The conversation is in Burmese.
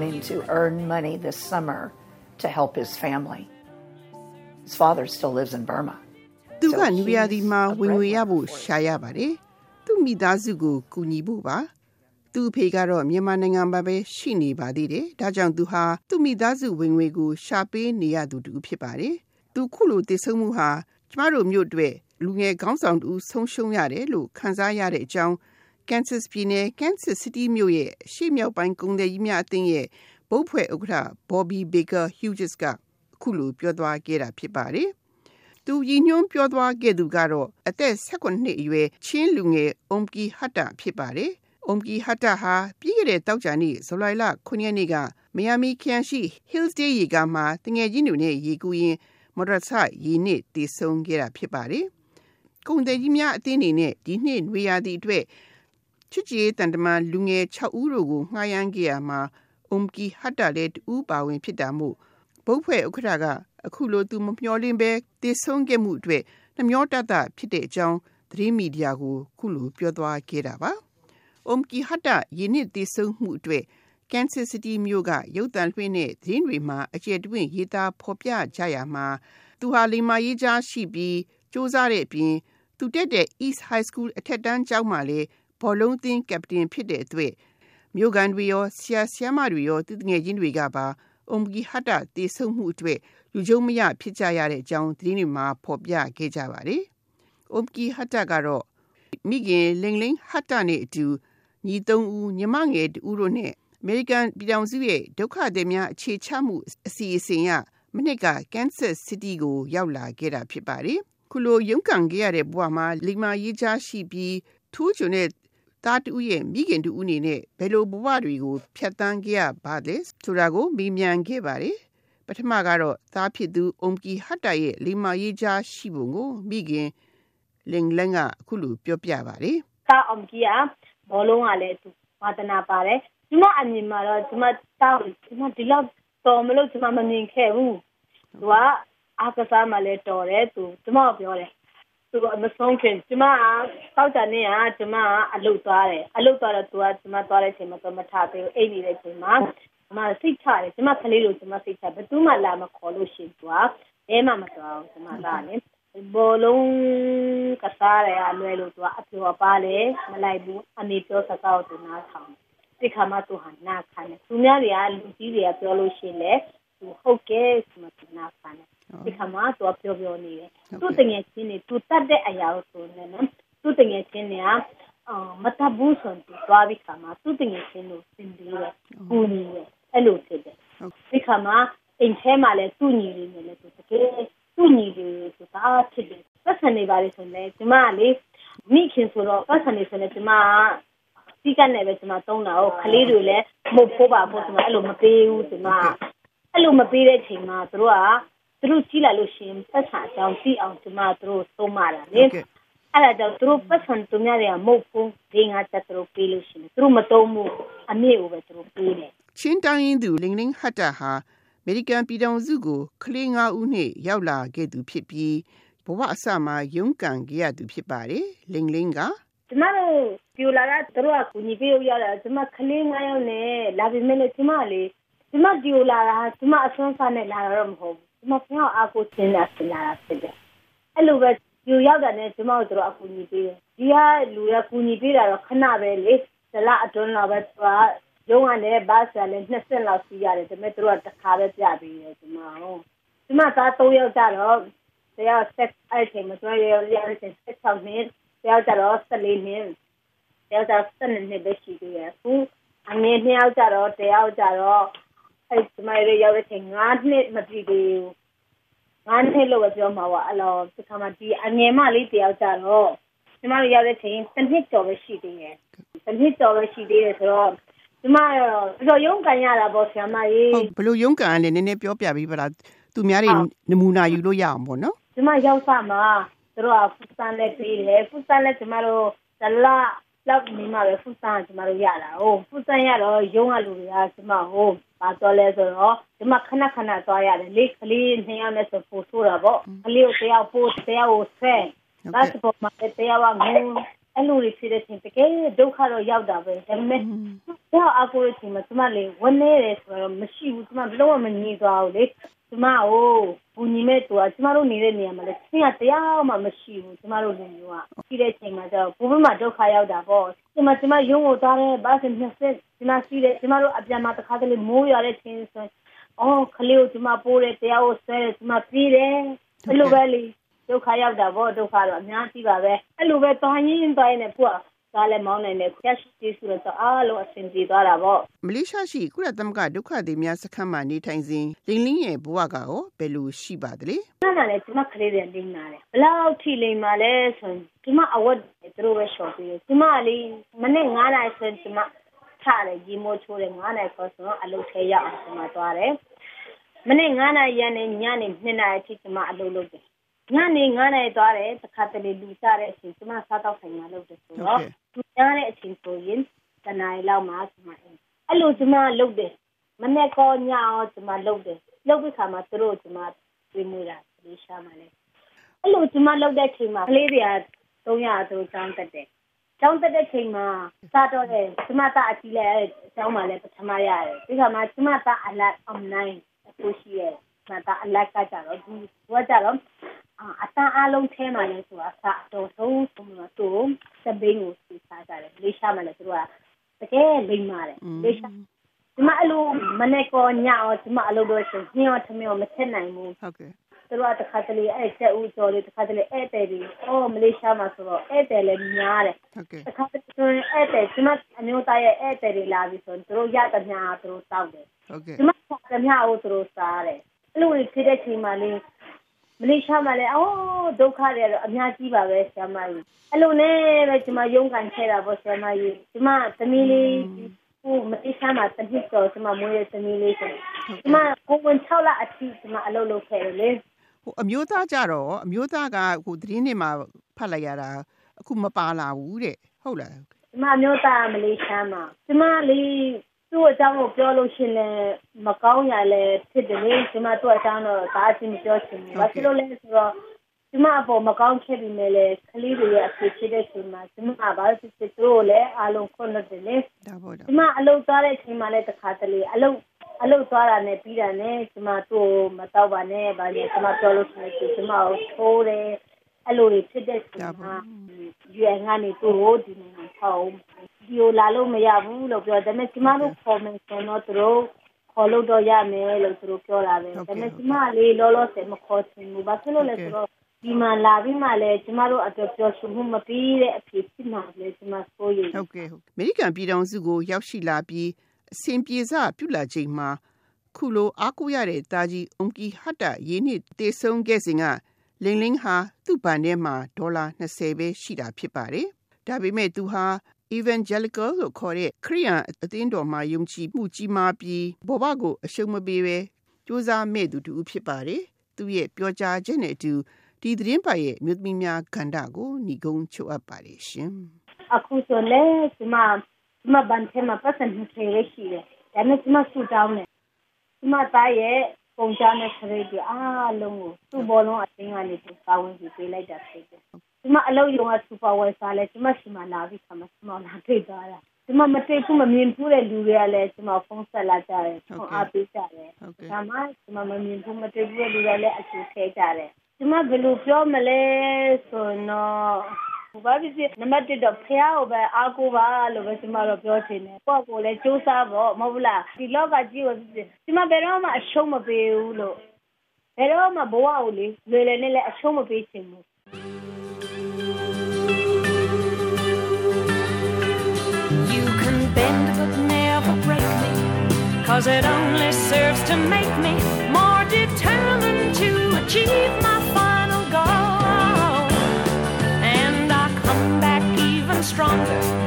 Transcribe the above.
wanting to earn money this summer to help his family. His father still lives in Burma. သူကနူရဒီမှာဝင်ငွေရဖို့ရှာရပါတယ်။သူ့မိသားစုကိုကူညီဖို့ပါ။သူ့ဖေကတော့မြန်မာနိုင်ငံမှာပဲရှိနေပါသေးတယ်။ဒါကြောင့်သူဟာသူ့မိသားစုဝင်ငွေကိုရှာပေးနေရသူတူဖြစ်ပါတယ်။သူခုလိုတည်ဆုံမှုဟာကျမတို့မြို့အတွက်လူငယ်ခေါင်းဆောင်တူဆုံးရှုံးရတယ်လို့ခန်းစားရတဲ့အကြောင်း Kansas ပြည်နယ် Kansas City မြို့ရဲ့ရှေ့မြောက်ပိုင်းကုန်သည်ကြီးများအသင်းရဲ့ဘုတ်ဖွဲ့ဥက္ကဋ္ဌ Bobby Baker Hughes ကခုလိုပြောသွားခဲ့တာဖြစ်ပါတယ်။သူရည်ညွှန်းပြောသွားခဲ့သူကတော့အသက်16နှစ်အရွယ်ချင်းလူငယ် Omki Hatta ဖြစ်ပါတယ်။ Omki Hatta ဟာပြီးခဲ့တဲ့တောက်ကြနေ့ဇူလိုင်လ9ရက်နေ့ကမယာမီခရိုင်ရှိ Hillsdale ရေကမှာတငယ်ချင်းတွေနဲ့ရေကူးရင်းမော်တော်ဆိုင်ရေနစ်တည်ဆုံခဲ့တာဖြစ်ပါတယ်။ကုန်သည်ကြီးများအသင်းအနေနဲ့ဒီနှစ်နွေရာသီအတွက် ချစ်ကြည်တန်တမန်လူငယ်6ဦးတို့ကိုငှားရမ်းခဲ့ရမှာအုံကီဟတ်တာလည်းတူပါဝင်ဖြစ်တာမို့ဘုတ်ဖွဲ့ဥက္ကဋ္ဌကအခုလိုသူမမျှော်လင့်ပဲတည်ဆုံးခဲ့မှုအတွက်နှမျောတတဖြစ်တဲ့အကြောင်းသတင်းမီဒီယာကိုခုလိုပြောသွားခဲ့တာပါ။အုံကီဟတ်တာယင်းနှစ်တည်ဆုံးမှုအတွက် Kansas City မြို့ကရုပ်သံလွှင့်တဲ့သတင်းတွေမှာအကျယ်တွင်ရေးသားဖော်ပြကြရမှာသူဟာလိမ္မာရေးကြားရှိပြီးစ조사တဲ့အပြင်သူတက်တဲ့ East High School အထက်တန်းကျောင်းမှာလည်း ဘောလုံးသင်းကပတင်ဖြစ်တဲ့အတွက်မြို့ကန်တွေရောဆရာဆရာမတွေရောသူငယ်ချင်းတွေကပါအုံဂီဟတ်တာတည်ဆုံမှုအတွက်လူကြုံမရဖြစ်ကြရတဲ့အကြောင်းသတင်းတွေမှာဖော်ပြခဲ့ကြပါတယ်။အုံဂီဟတ်တာကတော့မိခင်လင်လင်းဟတ်တာနဲ့အတူညီသုံးဦးညီမငယ်တူတို့နဲ့အမေရိကန်ပြည်ထောင်စုရဲ့ဒုက္ခသည်များအခြေချမှုအစီအစဉ်ရမနစ်က Kansas City ကိုရောက်လာခဲ့တာဖြစ်ပါတယ်။ခုလိုရုန်းကန်ခဲ့ရတဲ့ဘဝမှာလိမ္မာရေးချရှိပြီးထူးချွန်တဲ့ သားတူရဲ့မိခင်တူအနေနဲ့ဘယ်လိုဘဝတွေကိုဖြတ်တန်းခဲ့ရပါလဲဆိုတာကိုမေးမြန်းခဲ့ပါတယ်ပထမကတော့သားဖြစ်သူအုံကီဟတ်တရဲ့လိမာရေးကြားရှိပုံကိုမိခင်လင်လန်ကအခုလိုပြောပြပါတယ်သားအုံကီကဘောလုံးကလည်းသူဝါသနာပါတယ်ဒီမအမြင်မှာတော့ဒီမတောင်းဒီမဒီလောက်တော်မလို့ဒီမမမြင်ခဲ့ဘူးသူကအားကစားမှလည်းတော်တယ်သူဒီမပြောတယ် သူကမဆုံးခင်ကျမကစောက်ကြနေကကျမကအလုတ်သွားတယ်အလုတ်သွားတော့သူကကျမသွားတဲ့အချိန်မှာသူမထသေးဘူးအိတ်နေတဲ့အချိန်မှာကျမစိတ်ချတယ်ကျမကလေးလိုကျမစိတ်ချဘယ်သူမှလာမခေါ်လို့ရှိရင်သူကအဲမှမတော်ဘူးကျမကလည်းဘောလုံးကစားရအလွယ်လို့သူကအပြောပါလေမလိုက်ဘူးအမေပြောစကားကိုသူနားထောင်ဒီခါမှသူဟာနားခံတယ်သူများတွေကလူကြီးတွေကပြောလို့ရှိရင်လေသူဟုတ်ကဲ့ဆိုမှသူနားခံတယ် ဒီခါမှသူကပြောပြောနေတယ်သူတငယ်ချင်းတွေသူတတ်တဲ့အရာကိုဆိုနေနော်သူတငယ်ချင်းတွေကအာမတဘူးဆိုသူသွားပြီးခါမှသူတငယ်ချင်းတို့စင်ပြီးတော့ပူနေတယ်အဲ့လိုဖြစ်တယ်ဒီခါမှအိမ်ထဲမှာလည်းသူ့ညီလေးနဲ့လည်းသူတကယ်သူ့ညီလေးဆိုတာဖြစ်တယ်ပတ်စံနေပါလေဆိုရင်ကျမကလေမိခင်ဆိုတော့ပတ်စံနေဆိုရင်ကျမကစီကနဲ့ပဲကျမသုံးတာဟုတ်ကလေးတွေလည်းမဟုတ်ဖို့ပါဖို့ကျမအဲ့လိုမပေးဘူးကျမအဲ့လိုမပေးတဲ့အချိန်မှာသူတို့က သူတို့ကြီးလာလို့ရှိရင်ပတ်စံအကြောင်းသိအောင်ကျမတို့သုံးမာတာလေအဲ့ဒါကြောင့်သူတို့ပတ်စံသူများတွေကမဟုတ်ဘူးဒီငါတက်သူတို့ပေးလို့ရှိရင်သူတို့မသုံးဘူးအမြင့်ကိုပဲသူတို့ပေးတယ်ချင်းတိုင်းရင်သူလင်းလင်းဟတ်တာဟာအမေရိကန်ပြည်ထောင်စုကိုကလေး၅ဦးနဲ့ရောက်လာခဲ့သူဖြစ်ပြီးဘဝအစမှာရုန်းကန်ခဲ့ရသူဖြစ်ပါတယ်လင်းလင်းကကျမတို့ပြူလာတာတို့ကကူညီပေးရတာကျမကလေး9ယောက်နဲ့လာပြီမဲ့ကျမလေကျမဒီလာတာကျမအဆွမ်းစားနဲ့လာတော့မဟုတ်ဘူး ကျမပြောင်းအားကိုချင်းလာစလာတာဖြစ်တယ်အဲ့လိုပဲယူရောက်တာနဲ့ကျမတို့အကူညီပေးတယ်ဒီကလူရကူညီပေးတာတော့ခဏပဲလေဇလအတွန်းတော့ပဲသူကရုံးကနေဘာဆာလည်း20လောက်စီးရတယ်ဒါပေမဲ့သူကတစ်ခါပဲပြပေးတယ်ကျမဟုတ်ကျမသား3ယောက်ကြတော့တရားဆက်အဲ့ချိန်မှာကျွန်တော်ရရတဲ့16နှစ်တရားကြတော့14နှစ်တရားကြ12နှစ်ပဲရှိသေးတယ်အခုအငယ်နှစ်ယောက်ကြတော့တရားကြတော့ အဲ့ဒီမရရောက်တဲ့ချိန်9နှစ်မပြည့်သေးဘူး9နှစ်လို့ပြောမှာပါအဲ့တော့ဒီခါမှဒီအငယ်မလေးတယောက်ကြတော့ကျမတို့ရောက်တဲ့ချိန်တစ်နှစ်ကျော်ပဲရှိသေးတယ်တစ်နှစ်ကျော်ပဲရှိသေးတယ်ဆိုတော့ကျမတော့တော်ရုံးကန်ရတာပေါ့ဆရာမကြီးဘယ်လိုရုံးကန်လဲနည်းနည်းပြောပြပေးပါလားသူများတွေနမူနာယူလို့ရအောင်ပေါ့နော်ကျမရောက်စမှာတို့ကဖူစံနဲ့ပြေးတယ်ဖူစံနဲ့ကျမတို့ဇလာ လောက်နေမှာပဲဖူစံကျမတို့ရတာဟုတ်ဖူစံရတော့ရုံးကလူတွေကကျမဟိုဘာတော်လဲဆိုတော့ဒီမှာခဏခဏသွားရတယ်လေကလေးနှစ်ယောက်နဲ့ဆိုပို့ဆိုးတာပေါ့ကလေးကိုတယောက်ပို့တယောက်ကိုဆဲဘတ်စပေါ်မှာတယောက်ကငုံ အဲ့လိုတွေဖြစ်တဲ့ချင်းတကယ်ဒုက္ခတော့ရောက်တာပဲဒါပေမဲ့တော့အကူရချင်းမှာကျမလေးဝနေတယ်ဆိုတော့မရှိဘူးကျမလုံးဝမငြီးသွားဘူးလေကျမကိုဘူညီမဲ့သူကကျမတို့နေတဲ့နေရာမှာလည်းချင်းကတရားမှမရှိဘူးကျမတို့လူမျိုးကရှိတဲ့ချိန်မှာကျတော့ဘူဘမှာဒုက္ခရောက်တာပေါ့ကျမကျမရုံးကိုသွားတယ်ဘာစနှစ်ဆက်ကျမရှိတယ်ကျမတို့အပြန်မှာတစ်ခါတလေမိုးရတဲ့ချင်းဆိုအော်ခလေးကိုကျမပိုးတယ်တရားကိုဆွဲတယ်ကျမပြေးတယ်ဘယ်လိုပဲလေ ဒုက္ခရောက်တာပေါ့ဒုက္ခတော့အများကြီးပါပဲအဲ့လိုပဲသွားရင်းသွားရင်းနဲ့ကိုကကားလည်းမောင်းနိုင်တယ်ရက်ရှိဆိုတော့အားလုံးအဆင်ပြေသွားတာပေါ့မလေးရှားရှိကုလသမဂ္ဂဒုက္ခသည်များစခန်းမှာနေထိုင်စဉ်လင်းလင်းရဲ့ဘဝကရောဘယ်လိုရှိပါသလဲအဲ့ဒါလည်းဒီမှာကလေးတွေလိမ့်လာတယ်ဘလောက်ထိလိမ့်มาလဲဆိုရင်ဒီမှာအဝတ်သူတို့ပဲရှော့ပြီးဒီမှာလေမနေ့9နာရီဆိုရင်ဒီမှာထားတယ်ကြီးမိုးချိုးတယ်9နာရီဆိုတော့အလုပ်ထဲရောက်အောင်ဒီမှာသွားတယ်မနေ့9နာရီရနေညနေ2နာရီအထိဒီမှာအလုပ်လုပ်တယ် ညနေ9နာရီသွားတယ်တခါတလေလူကြတဲ့အချိန်ကျမစားတော့ဆိုင်မှာလုပ်တယ်ဆိုတော့လူကြတဲ့အချိန်ဆိုရင်တနားရီလောက်မှကျမအဲ့လိုကျမလုပ်တယ်မနေ့ကညအောင်ကျမလုပ်တယ်လုပ်ပြီးခါမှာသူတို့ကျမပြေးမွေးတာလေးရှာမှလည်းအဲ့လိုကျမလုပ်တဲ့ချိန်မှာကလေးတွေက300သူကျောင်းတက်တယ်ကျောင်းတက်တဲ့ချိန်မှာစားတော့တယ်ကျမသားအကြီးလဲကျောင်းမှာလည်းပထမရတယ်ဒီခါမှာကျမသားအလိုက် online အခုရှိရဲ့ကျမသားအလိုက်ကကြတော့ဒီကကြတော့ အတန်းအလုံးထဲမှာလဲဆိုတာစတော့ဆုံးဆုံးတော့စပင်းကိုစီစားကြတယ်လေးရှားမှလည်းသူတို့ကတကယ်လိမ့်ပါတယ်လေးရှားဒီမှာအလိုမနေ့ကညအောင်ဒီမှာအလုပ်တော့ရှင်ညောထမေမချက်နိုင်ဘူးဟုတ်ကဲ့သူတို့ကတခါတလေအဲ့ချက်ဦးကျော်လေးတခါတလေဧည့်သည်တွေအော်မလေးရှားမှာဆိုတော့ဧည့်သည်လည်းများတယ်ဟုတ်ကဲ့တခါတလေဆိုရင်ဧည့်သည်ဒီမှာအမျိုးသားရဲ့ဧည့်သည်တွေလာပြီဆိုရင်သူတို့ရတဲ့ညသူတို့တောက်တယ်ဟုတ်ကဲ့ဒီမှာတညအိုးသူတို့စားတယ်အဲ့လိုဖြစ်တဲ့ချိန်မှာလေး မလေးရှားမှာလည်းအော်ဒုက္ခတွေတော့အများကြီးပါပဲဆရာမကြီးအဲ့လိုနဲ့ပဲကျွန်မရုန်းကန်ခဲ့တာပေါ့ဆရာမကြီးကျွန်မသမီးလေးဟိုမလေးရှားမှာတနည်းတော့ကျွန်မမွေးတဲ့သမီးလေးဆိုကျွန်မကိုဝင်6လအထိကျွန်မအလုပ်လုပ်ခဲ့တယ်လေဟိုအမျိုးသားကြတော့အမျိုးသားကဟိုသတင်းတွေမှာဖတ်လိုက်ရတာအခုမပါလာဘူးတဲ့ဟုတ်လားကျွန်မအမျိုးသားမလေးရှားမှာကျွန်မလေး သူ့အကြောင်းကိုပြောလို့ရှိရင်မကောင်းရလဲဖြစ်တယ်လေဒီမှာသူ့အကြောင်းတော့ဒါအချင်းမပြောချင်ဘူးဘာဖြစ်လို့လဲဆိုတော့ဒီမှာအပေါ်မကောင်းဖြစ်ပြီးမဲ့လေကလေးတွေရဲ့အဖြစ်ဖြစ်တဲ့ချိန်မှာဒီမှာဘာဖြစ်ဖြစ်သူ့ကိုလည်းအားလုံးခွင့်လွှတ်တယ်လေဒါပေါ့ဒီမှာအလုပ်သွားတဲ့ချိန်မှာလည်းတစ်ခါတလေအလုပ်အလုပ်သွားတာနဲ့ပြီးတာနဲ့ဒီမှာသူ့ကိုမတော့ပါနဲ့ဗာလေဒီမှာပြောလို့ရှိရင်ဒီမှာကိုထိုးတယ်အဲ့လိုတွေဖြစ်တဲ့ချိန်မှာရွယ်ငါနေသူ့ကိုဒီနိုင်ငံထောက် ဒီကိုလာလို့မရဘူးလို့ပြောတယ်ဒါပေမဲ့ကျမတို့ formation တော့သူတို့ခေါ်လို့တော့ရမယ်လို့သူတို့ပြောတာပဲဒါပေမဲ့ကျမလေးလောလောဆယ်မခေါ်ချင်ဘူးဘာဖြစ်လို့လဲဆိုတော့ဒီမှာလာပြီးမှလည်းကျမတို့အတွက်ပြောဆိုမှုမပြီးတဲ့အဖြစ်ဖြစ်မှာလေကျမဆိုရဟုတ်ကဲ့ဟုတ်အမေရိကန်ပြည်ထောင်စုကိုရောက်ရှိလာပြီးအစဉ်ပြေစပြုလာချိန်မှာခုလိုအားကိုးရတဲ့တာကြီးအုံကီဟတ်တာရင်းနှစ်တေဆုံးခဲ့စဉ်ကလင်းလင်းဟာသူ့ဗန်ထဲမှာဒေါ်လာ20ပဲရှိတာဖြစ်ပါတယ်ဒါပေမဲ့သူဟာ evangelical လို့ခေါ်တဲ့ခရိယန်အသင်းတော်မှာယုံကြည်မှုကြီးမားပြီးဘောဘကိုအရှုံးမပေးပဲကြိုးစားမဲ့သူတူဖြစ်ပါတယ်။သူရဲ့ပြောကြားချက်နဲ့အတူဒီသတင်းပါရဲ့မြို့သမီးများကန္တာကိုညီကုန်းချုပ်အပ်ပါတယ်ရှင်။အခုဆိုလေဒီမှာဒီမှာဘန်ထဲမှာပတ်စံနှစ်ထည့်ရရှိတယ်။ဒါနဲ့ဒီမှာဆူတောင်းတယ်။ဒီမှာသားရဲ့ပုံချနဲ့ခရီးဒီအားလုံးကိုသူ့ဘောလုံးအတင်းကနေပါဝင်ပြီးပေးလိုက်တာဖြစ်တယ်။ ဒီမှာအလုပ်ရုံက supervisor လဲဒီမှာစီမလာပြီးခါမှာဒီမှာလာတွေ့သွားတာဒီမှာမတွေ့ဘူးမမြင်ဘူးတဲ့လူတွေကလည်းဒီမှာဖုန်းဆက်လာကြတယ်ဖုန်းအားပေးကြတယ်ဒါမှဒီမှာမမြင်ဘူးမတွေ့ဘူးတဲ့လူတွေလည်းအကျိုးထဲကြတယ်ဒီမှာဘယ်လိုပြောမလဲဆိုတော့ဘာဖြစ်ဖြစ်နံပါတ်1တော့ဖះကိုပဲအားကိုပါလို့ပဲကျွန်မတို့ပြောချင်တယ်ကိုယ့်ကိုလည်းစူးစမ်းဖို့မဟုတ်ဘူးလားဒီလောကကြီးကိုဒီမှာဘယ်တော့မှအရှုံးမပေးဘူးလို့ဘယ်တော့မှဘဝကိုလေလွယ်လွယ်နဲ့လည်းအရှုံးမပေးချင်ဘူး Cause it only serves to make me more determined to achieve my final goal. And I come back even stronger.